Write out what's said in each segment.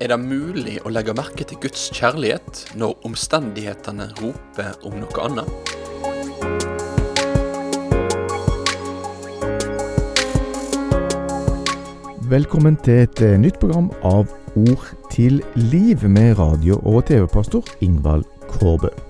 Er det mulig å legge merke til Guds kjærlighet når omstendighetene roper om noe annet? Velkommen til et eh, nytt program av Ord til liv med radio- og TV-pastor Ingvald Kårbø.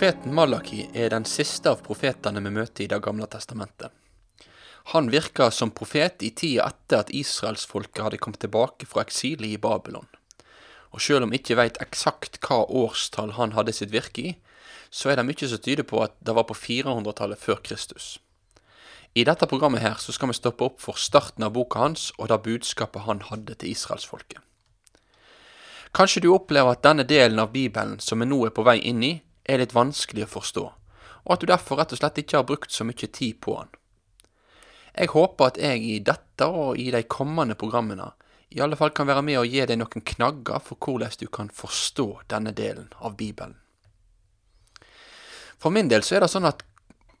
Profeten Malaki er den siste av profetene vi møter i Det gamle testamentet. Han virka som profet i tida etter at israelsfolket hadde kommet tilbake fra eksilet i Babylon. Og sjøl om vi ikke veit eksakt hva årstall han hadde sitt virke i, så er det mye som tyder på at det var på 400-tallet før Kristus. I dette programmet her så skal vi stoppe opp for starten av boka hans og det budskapet han hadde til israelsfolket. Kanskje du opplever at denne delen av Bibelen som vi nå er på vei inn i, er litt vanskelig å forstå, og at du derfor rett og slett ikke har brukt så mye tid på den. Jeg håper at jeg i dette og i de kommende programmene i alle fall kan være med å gi deg noen knagger for hvordan du kan forstå denne delen av Bibelen. For min del så er det sånn at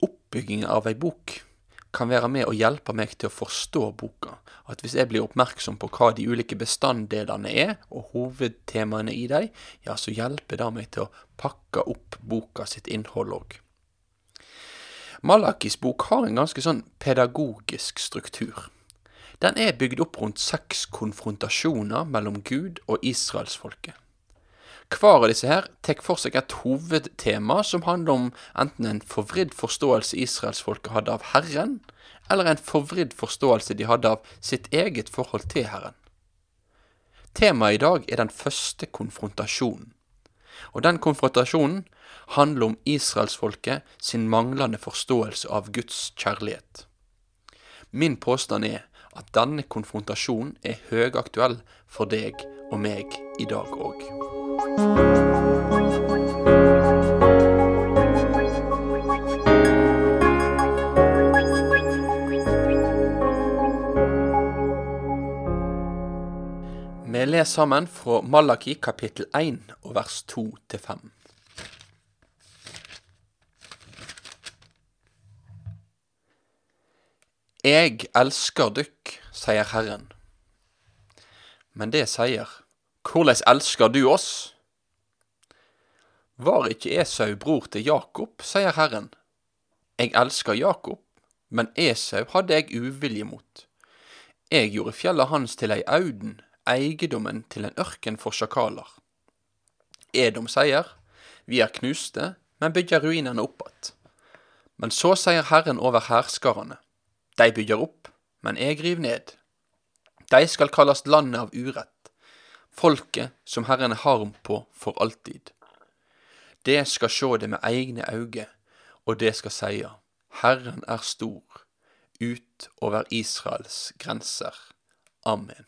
oppbyggingen av ei bok kan være med og hjelpe meg til å forstå boka. At hvis jeg blir oppmerksom på hva de ulike bestanddelene er, og hovedtemaene i dem, ja, så hjelper det meg til å pakke opp boka sitt innhold òg. Malakis bok har en ganske sånn pedagogisk struktur. Den er bygd opp rundt seks konfrontasjoner mellom Gud og israelsfolket. Hver av disse her tar for seg et hovedtema som handler om enten en forvridd forståelse israelsfolket hadde av Herren, eller en forvridd forståelse de hadde av sitt eget forhold til Herren. Temaet i dag er den første konfrontasjonen. Og den konfrontasjonen handler om israelsfolket sin manglende forståelse av Guds kjærlighet. Min påstand er at denne konfrontasjonen er høyaktuell for deg og meg i dag òg. Vi leser sammen fra Malaki kapittel 1 og vers 2 til 5. Jeg elsker dykk, sier Herren. Men det sier, Hvordan elsker du oss? Var ikke Esau bror til Jakob, sier Herren. Jeg elsker Jakob, men Esau hadde jeg uvilje mot. Jeg gjorde fjellet hans til ei auden, eiendommen til en ørken for sjakaler. Edom sier, vi er knuste, men bygger ruinene opp att. Men så sier Herren over hærskarene, de bygger opp, men jeg river ned. De skal kalles landet av urett, folket som Herren er harm på for alltid. Det skal sjå det med egne auge, og det skal seie, Herren er stor, ut over Israels grenser. Amen.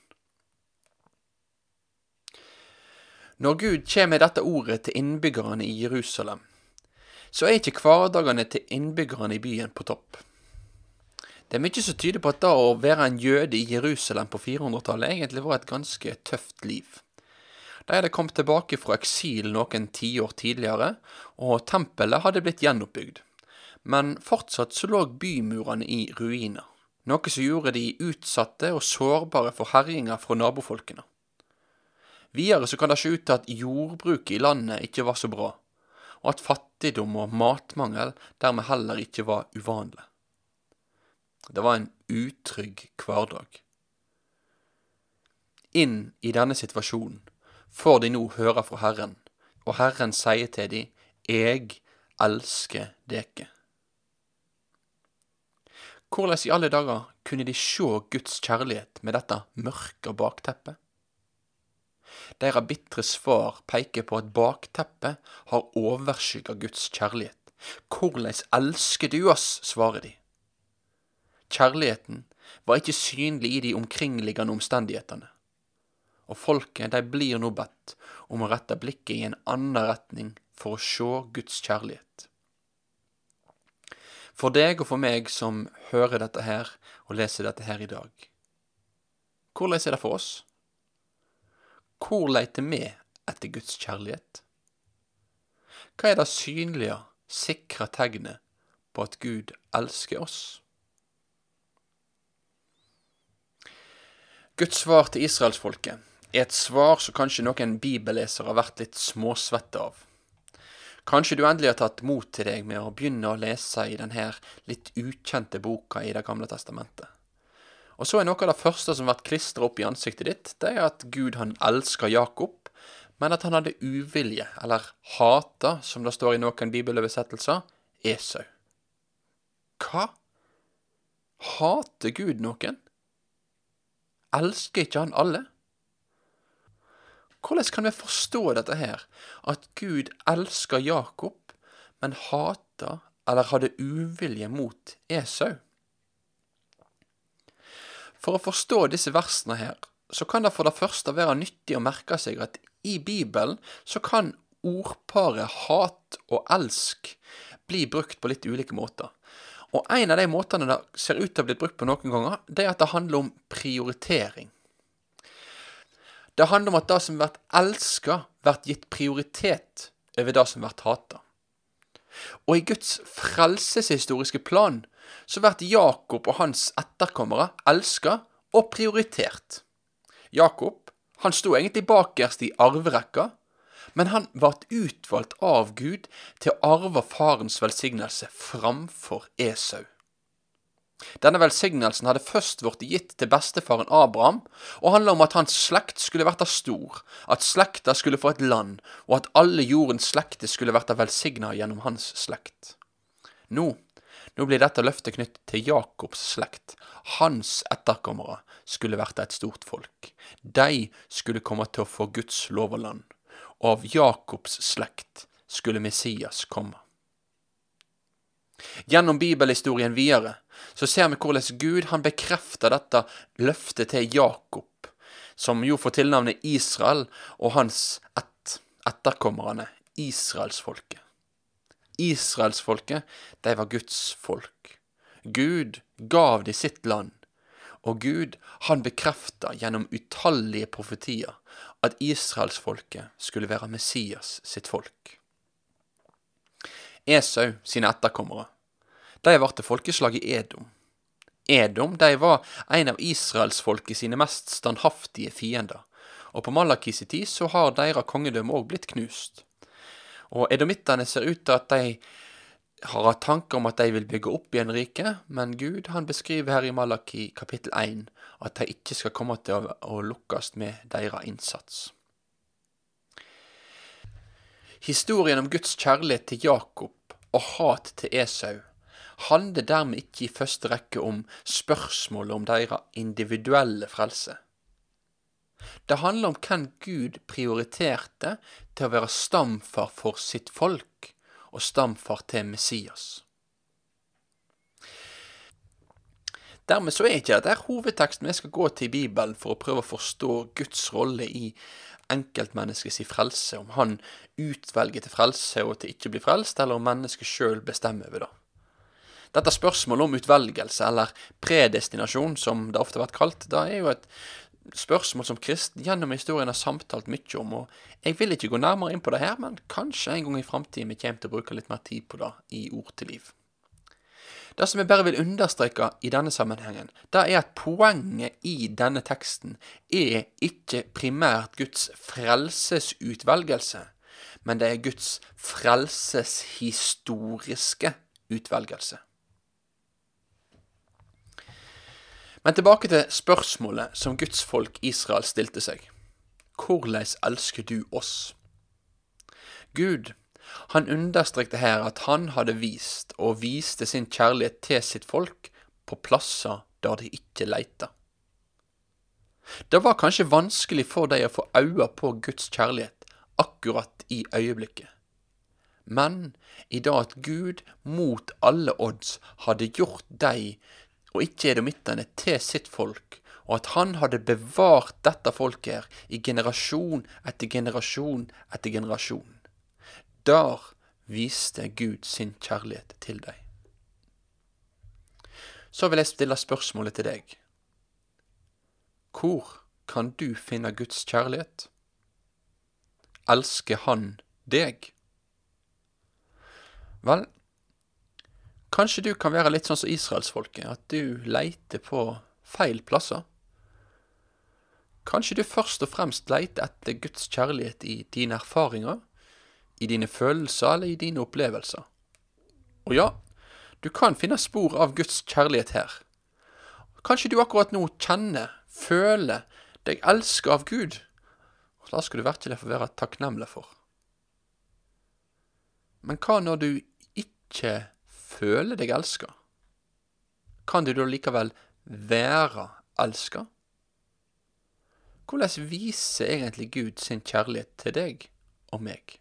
Når Gud kommer med dette ordet til innbyggerne i Jerusalem, så er ikke hverdagene til innbyggerne i byen på topp. Det er mye som tyder på at da å være en jøde i Jerusalem på 400-tallet egentlig var et ganske tøft liv. De hadde kommet tilbake fra eksil noen tiår tidligere, og tempelet hadde blitt gjenoppbygd. Men fortsatt så lå bymurene i ruiner, noe som gjorde de utsatte og sårbare for herjinger fra nabofolkene. Videre så kan det se ut til at jordbruket i landet ikke var så bra, og at fattigdom og matmangel dermed heller ikke var uvanlig. Det var en utrygg hverdag. Inn i denne situasjonen får de nå høre fra Herren, og Herren sier til de, Eg elsker deke. Hvordan i alle dager kunne de se Guds kjærlighet med dette mørke bakteppet? Deres bitre svar peker på at bakteppet har overskygget Guds kjærlighet. Hvordan elsker du oss? svarer de. Kjærligheten var ikke synlig i de omkringliggende omstendighetene, og folket de blir nå bedt om å rette blikket i en annen retning for å se Guds kjærlighet. For deg og for meg som hører dette her og leser dette her i dag, hvordan er det for oss? Hvor leter vi etter Guds kjærlighet? Hva er det synlige, sikre tegnet på at Gud elsker oss? Guds svar til israelsfolket er et svar som kanskje noen bibellesere har vært litt småsvette av. Kanskje du endelig har tatt mot til deg med å begynne å lese i denne litt ukjente boka i Det gamle testamentet. Og så er noe av det første som blir klistra opp i ansiktet ditt, det er at Gud han elsker Jakob, men at han hadde uvilje, eller hata, som det står i noen bibeloversettelser, Esau. Hva? Hater Gud noen? Elsker ikke han alle? Hvordan kan vi forstå dette her, at Gud elsker Jakob, men hater eller hadde uvilje mot Esau? For å forstå disse versene her, så kan det for det første være nyttig å merke seg at i Bibelen så kan ordparet hat og elsk bli brukt på litt ulike måter. Og en av de måtene det ser ut til å ha blitt brukt på noen ganger, det er at det handler om prioritering. Det handler om at det som blir elska, blir gitt prioritet over det som blir hata. Og i Guds frelseshistoriske plan så blir Jakob og hans etterkommere elska og prioritert. Jakob han sto egentlig bakerst i arverekka, men han ble utvalgt av Gud til å arve farens velsignelse framfor Esau. Denne velsignelsen hadde først blitt gitt til bestefaren Abraham, og handla om at hans slekt skulle verta stor, at slekta skulle få et land, og at alle jordens slekter skulle verta velsigna gjennom hans slekt. Nå nå blir dette løftet knyttet til Jakobs slekt. Hans etterkommere skulle vært et stort folk. De skulle komme til å få Guds lov og land. Og av Jakobs slekt skulle Messias komme. Gjennom bibelhistorien videre så ser vi hvordan Gud han bekrefter dette løftet til Jakob, som jo får tilnavnet Israel, og hans ett, etterkommerne, israelsfolket. Israelsfolket, de var Guds folk. Gud gav de sitt land, og Gud, han bekrefta gjennom utallige profetier at israelsfolket skulle være Messias sitt folk. Esau sine etterkommere, de ble til folkeslaget Edom. Edom de var en av israelsfolket sine mest standhaftige fiender, og på Malakis tid så har deres kongedømme òg blitt knust. Og edomittene ser ut til at de har hatt tanker om at de vil bygge opp igjen riket, men Gud han beskriver her i Malaki kapittel 1 at de ikke skal komme til å, å lukkes med deres innsats. Historien om Guds kjærlighet til Jakob og hat til Esau handler dermed ikke i første rekke om spørsmålet om deres individuelle frelse. Det handler om hvem Gud prioriterte til å være stamfar for sitt folk og stamfar til Messias. Dermed så er ikke dette hovedteksten vi skal gå til i Bibelen for å prøve å forstå Guds rolle i enkeltmenneskets frelse, om han utvelger til frelse og til ikke bli frelst, eller om mennesket sjøl bestemmer over det. Dette spørsmålet om utvelgelse, eller predestinasjon, som det ofte har vært kalt, da er jo et spørsmål som kristen gjennom historien har samtalt mye om, og jeg vil ikke gå nærmere inn på det her, men kanskje en gang i framtiden vi kommer til å bruke litt mer tid på det i Ord til liv. Det som jeg bare vil understreke i denne sammenhengen, det er at poenget i denne teksten er ikke primært Guds frelsesutvelgelse, men det er Guds frelseshistoriske utvelgelse. Men tilbake til spørsmålet som Guds folk Israel stilte seg. Hvordan elsker du oss? Gud, han understrekte her at han hadde vist og viste sin kjærlighet til sitt folk på plasser der de ikke leita. Det var kanskje vanskelig for deg å få øye på Guds kjærlighet akkurat i øyeblikket. Men i det at Gud mot alle odds hadde gjort deg og ikke edomittene til sitt folk, og at han hadde bevart dette folket her i generasjon etter generasjon etter generasjon. Der viste Gud sin kjærlighet til deg. Så vil jeg stille spørsmålet til deg. Hvor kan du finne Guds kjærlighet? Elsker Han deg? Vel, kanskje du kan være litt sånn som israelsfolket, at du leiter på feil plasser. Kanskje du først og fremst leiter etter Guds kjærlighet i dine erfaringer, i dine følelser eller i dine opplevelser. Og ja, du kan finne spor av Guds kjærlighet her. Kanskje du akkurat nå kjenner, føler, deg elsker av Gud. Og da skal du virkelig få være takknemlig for. Men hva når du ikke føler deg elska? Kan du da likevel være elska? Hvordan viser egentlig Gud sin kjærlighet til deg og meg?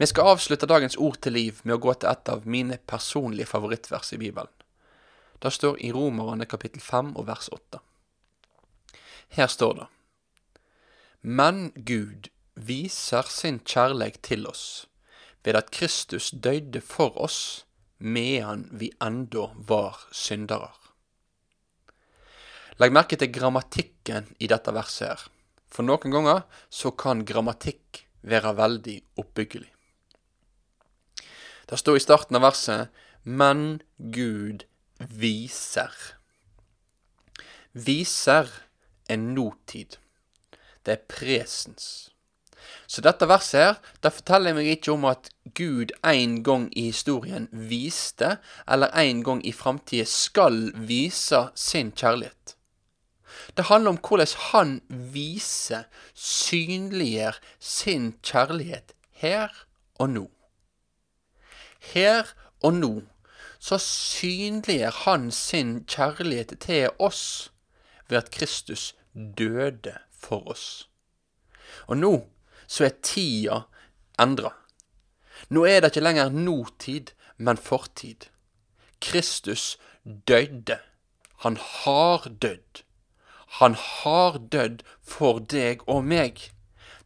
Vi skal avslutte dagens ord til liv med å gå til et av mine personlige favorittvers i Bibelen. Det står i Romerne kapittel 5 og vers 8. Her står det Men Gud viser sin kjærlighet til oss ved at Kristus døde for oss medan vi enda var syndere. Legg merke til grammatikken i dette verset her, for noen ganger så kan grammatikk være veldig oppbyggelig. Det står i starten av verset Men Gud viser. Viser er nåtid. Det er presens. Så dette verset her, det forteller meg ikke om at Gud en gang i historien viste, eller en gang i framtida skal vise sin kjærlighet. Det handler om hvordan han viser, synliggjør sin kjærlighet her og nå. Her og nå så synliggjør han sin kjærlighet til oss ved at Kristus døde for oss. Og nå så er tida endra. Nå er det ikke lenger nåtid, men fortid. Kristus døde. Han har dødd. Han har dødd for deg og meg.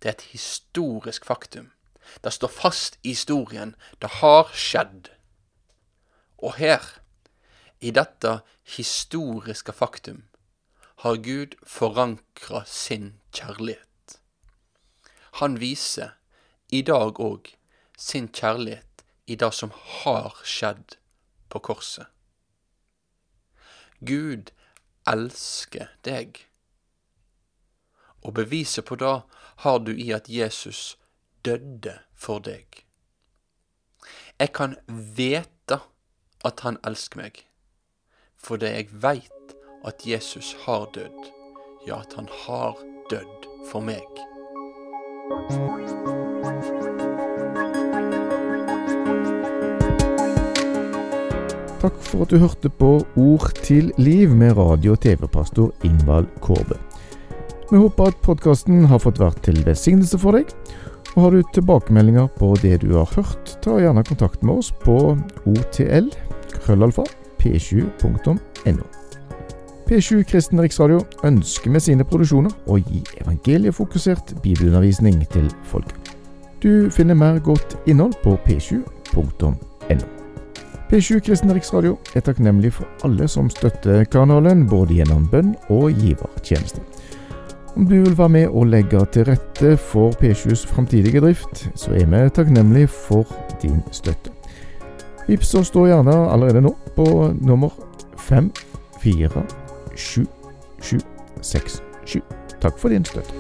Det er et historisk faktum. Det står fast i historien. Det har skjedd. Og her, i dette historiske faktum, har Gud forankra sin kjærlighet. Han viser i dag òg sin kjærlighet i det som har skjedd på korset. Gud elsker deg. Og beviset på det har du i at Jesus døde for deg. Jeg kan vite at han elsker meg, fordi jeg veit at Jesus har dødd. Ja, at han har dødd for meg. Takk for at du hørte på Ord til liv med radio- og TV-pastor Ingvald Kårbe. Vi håper at podkasten har fått vært til velsignelse for deg. Og Har du tilbakemeldinger på det du har hørt, ta gjerne kontakt med oss på otl krøllalfa p7.no. P7 Kristen Riksradio ønsker med sine produksjoner å gi evangeliefokusert bibelundervisning til folket. Du finner mer godt innhold på p7.no. P7 Kristen Riksradio er takknemlig for alle som støtter kanalen, både gjennom bønn og givertjeneste. Om du vil være med og legge til rette for P7s framtidige drift, så er vi takknemlige for din støtte. Vips oss da gjerne allerede nå på nummer 5477767. Takk for din støtte.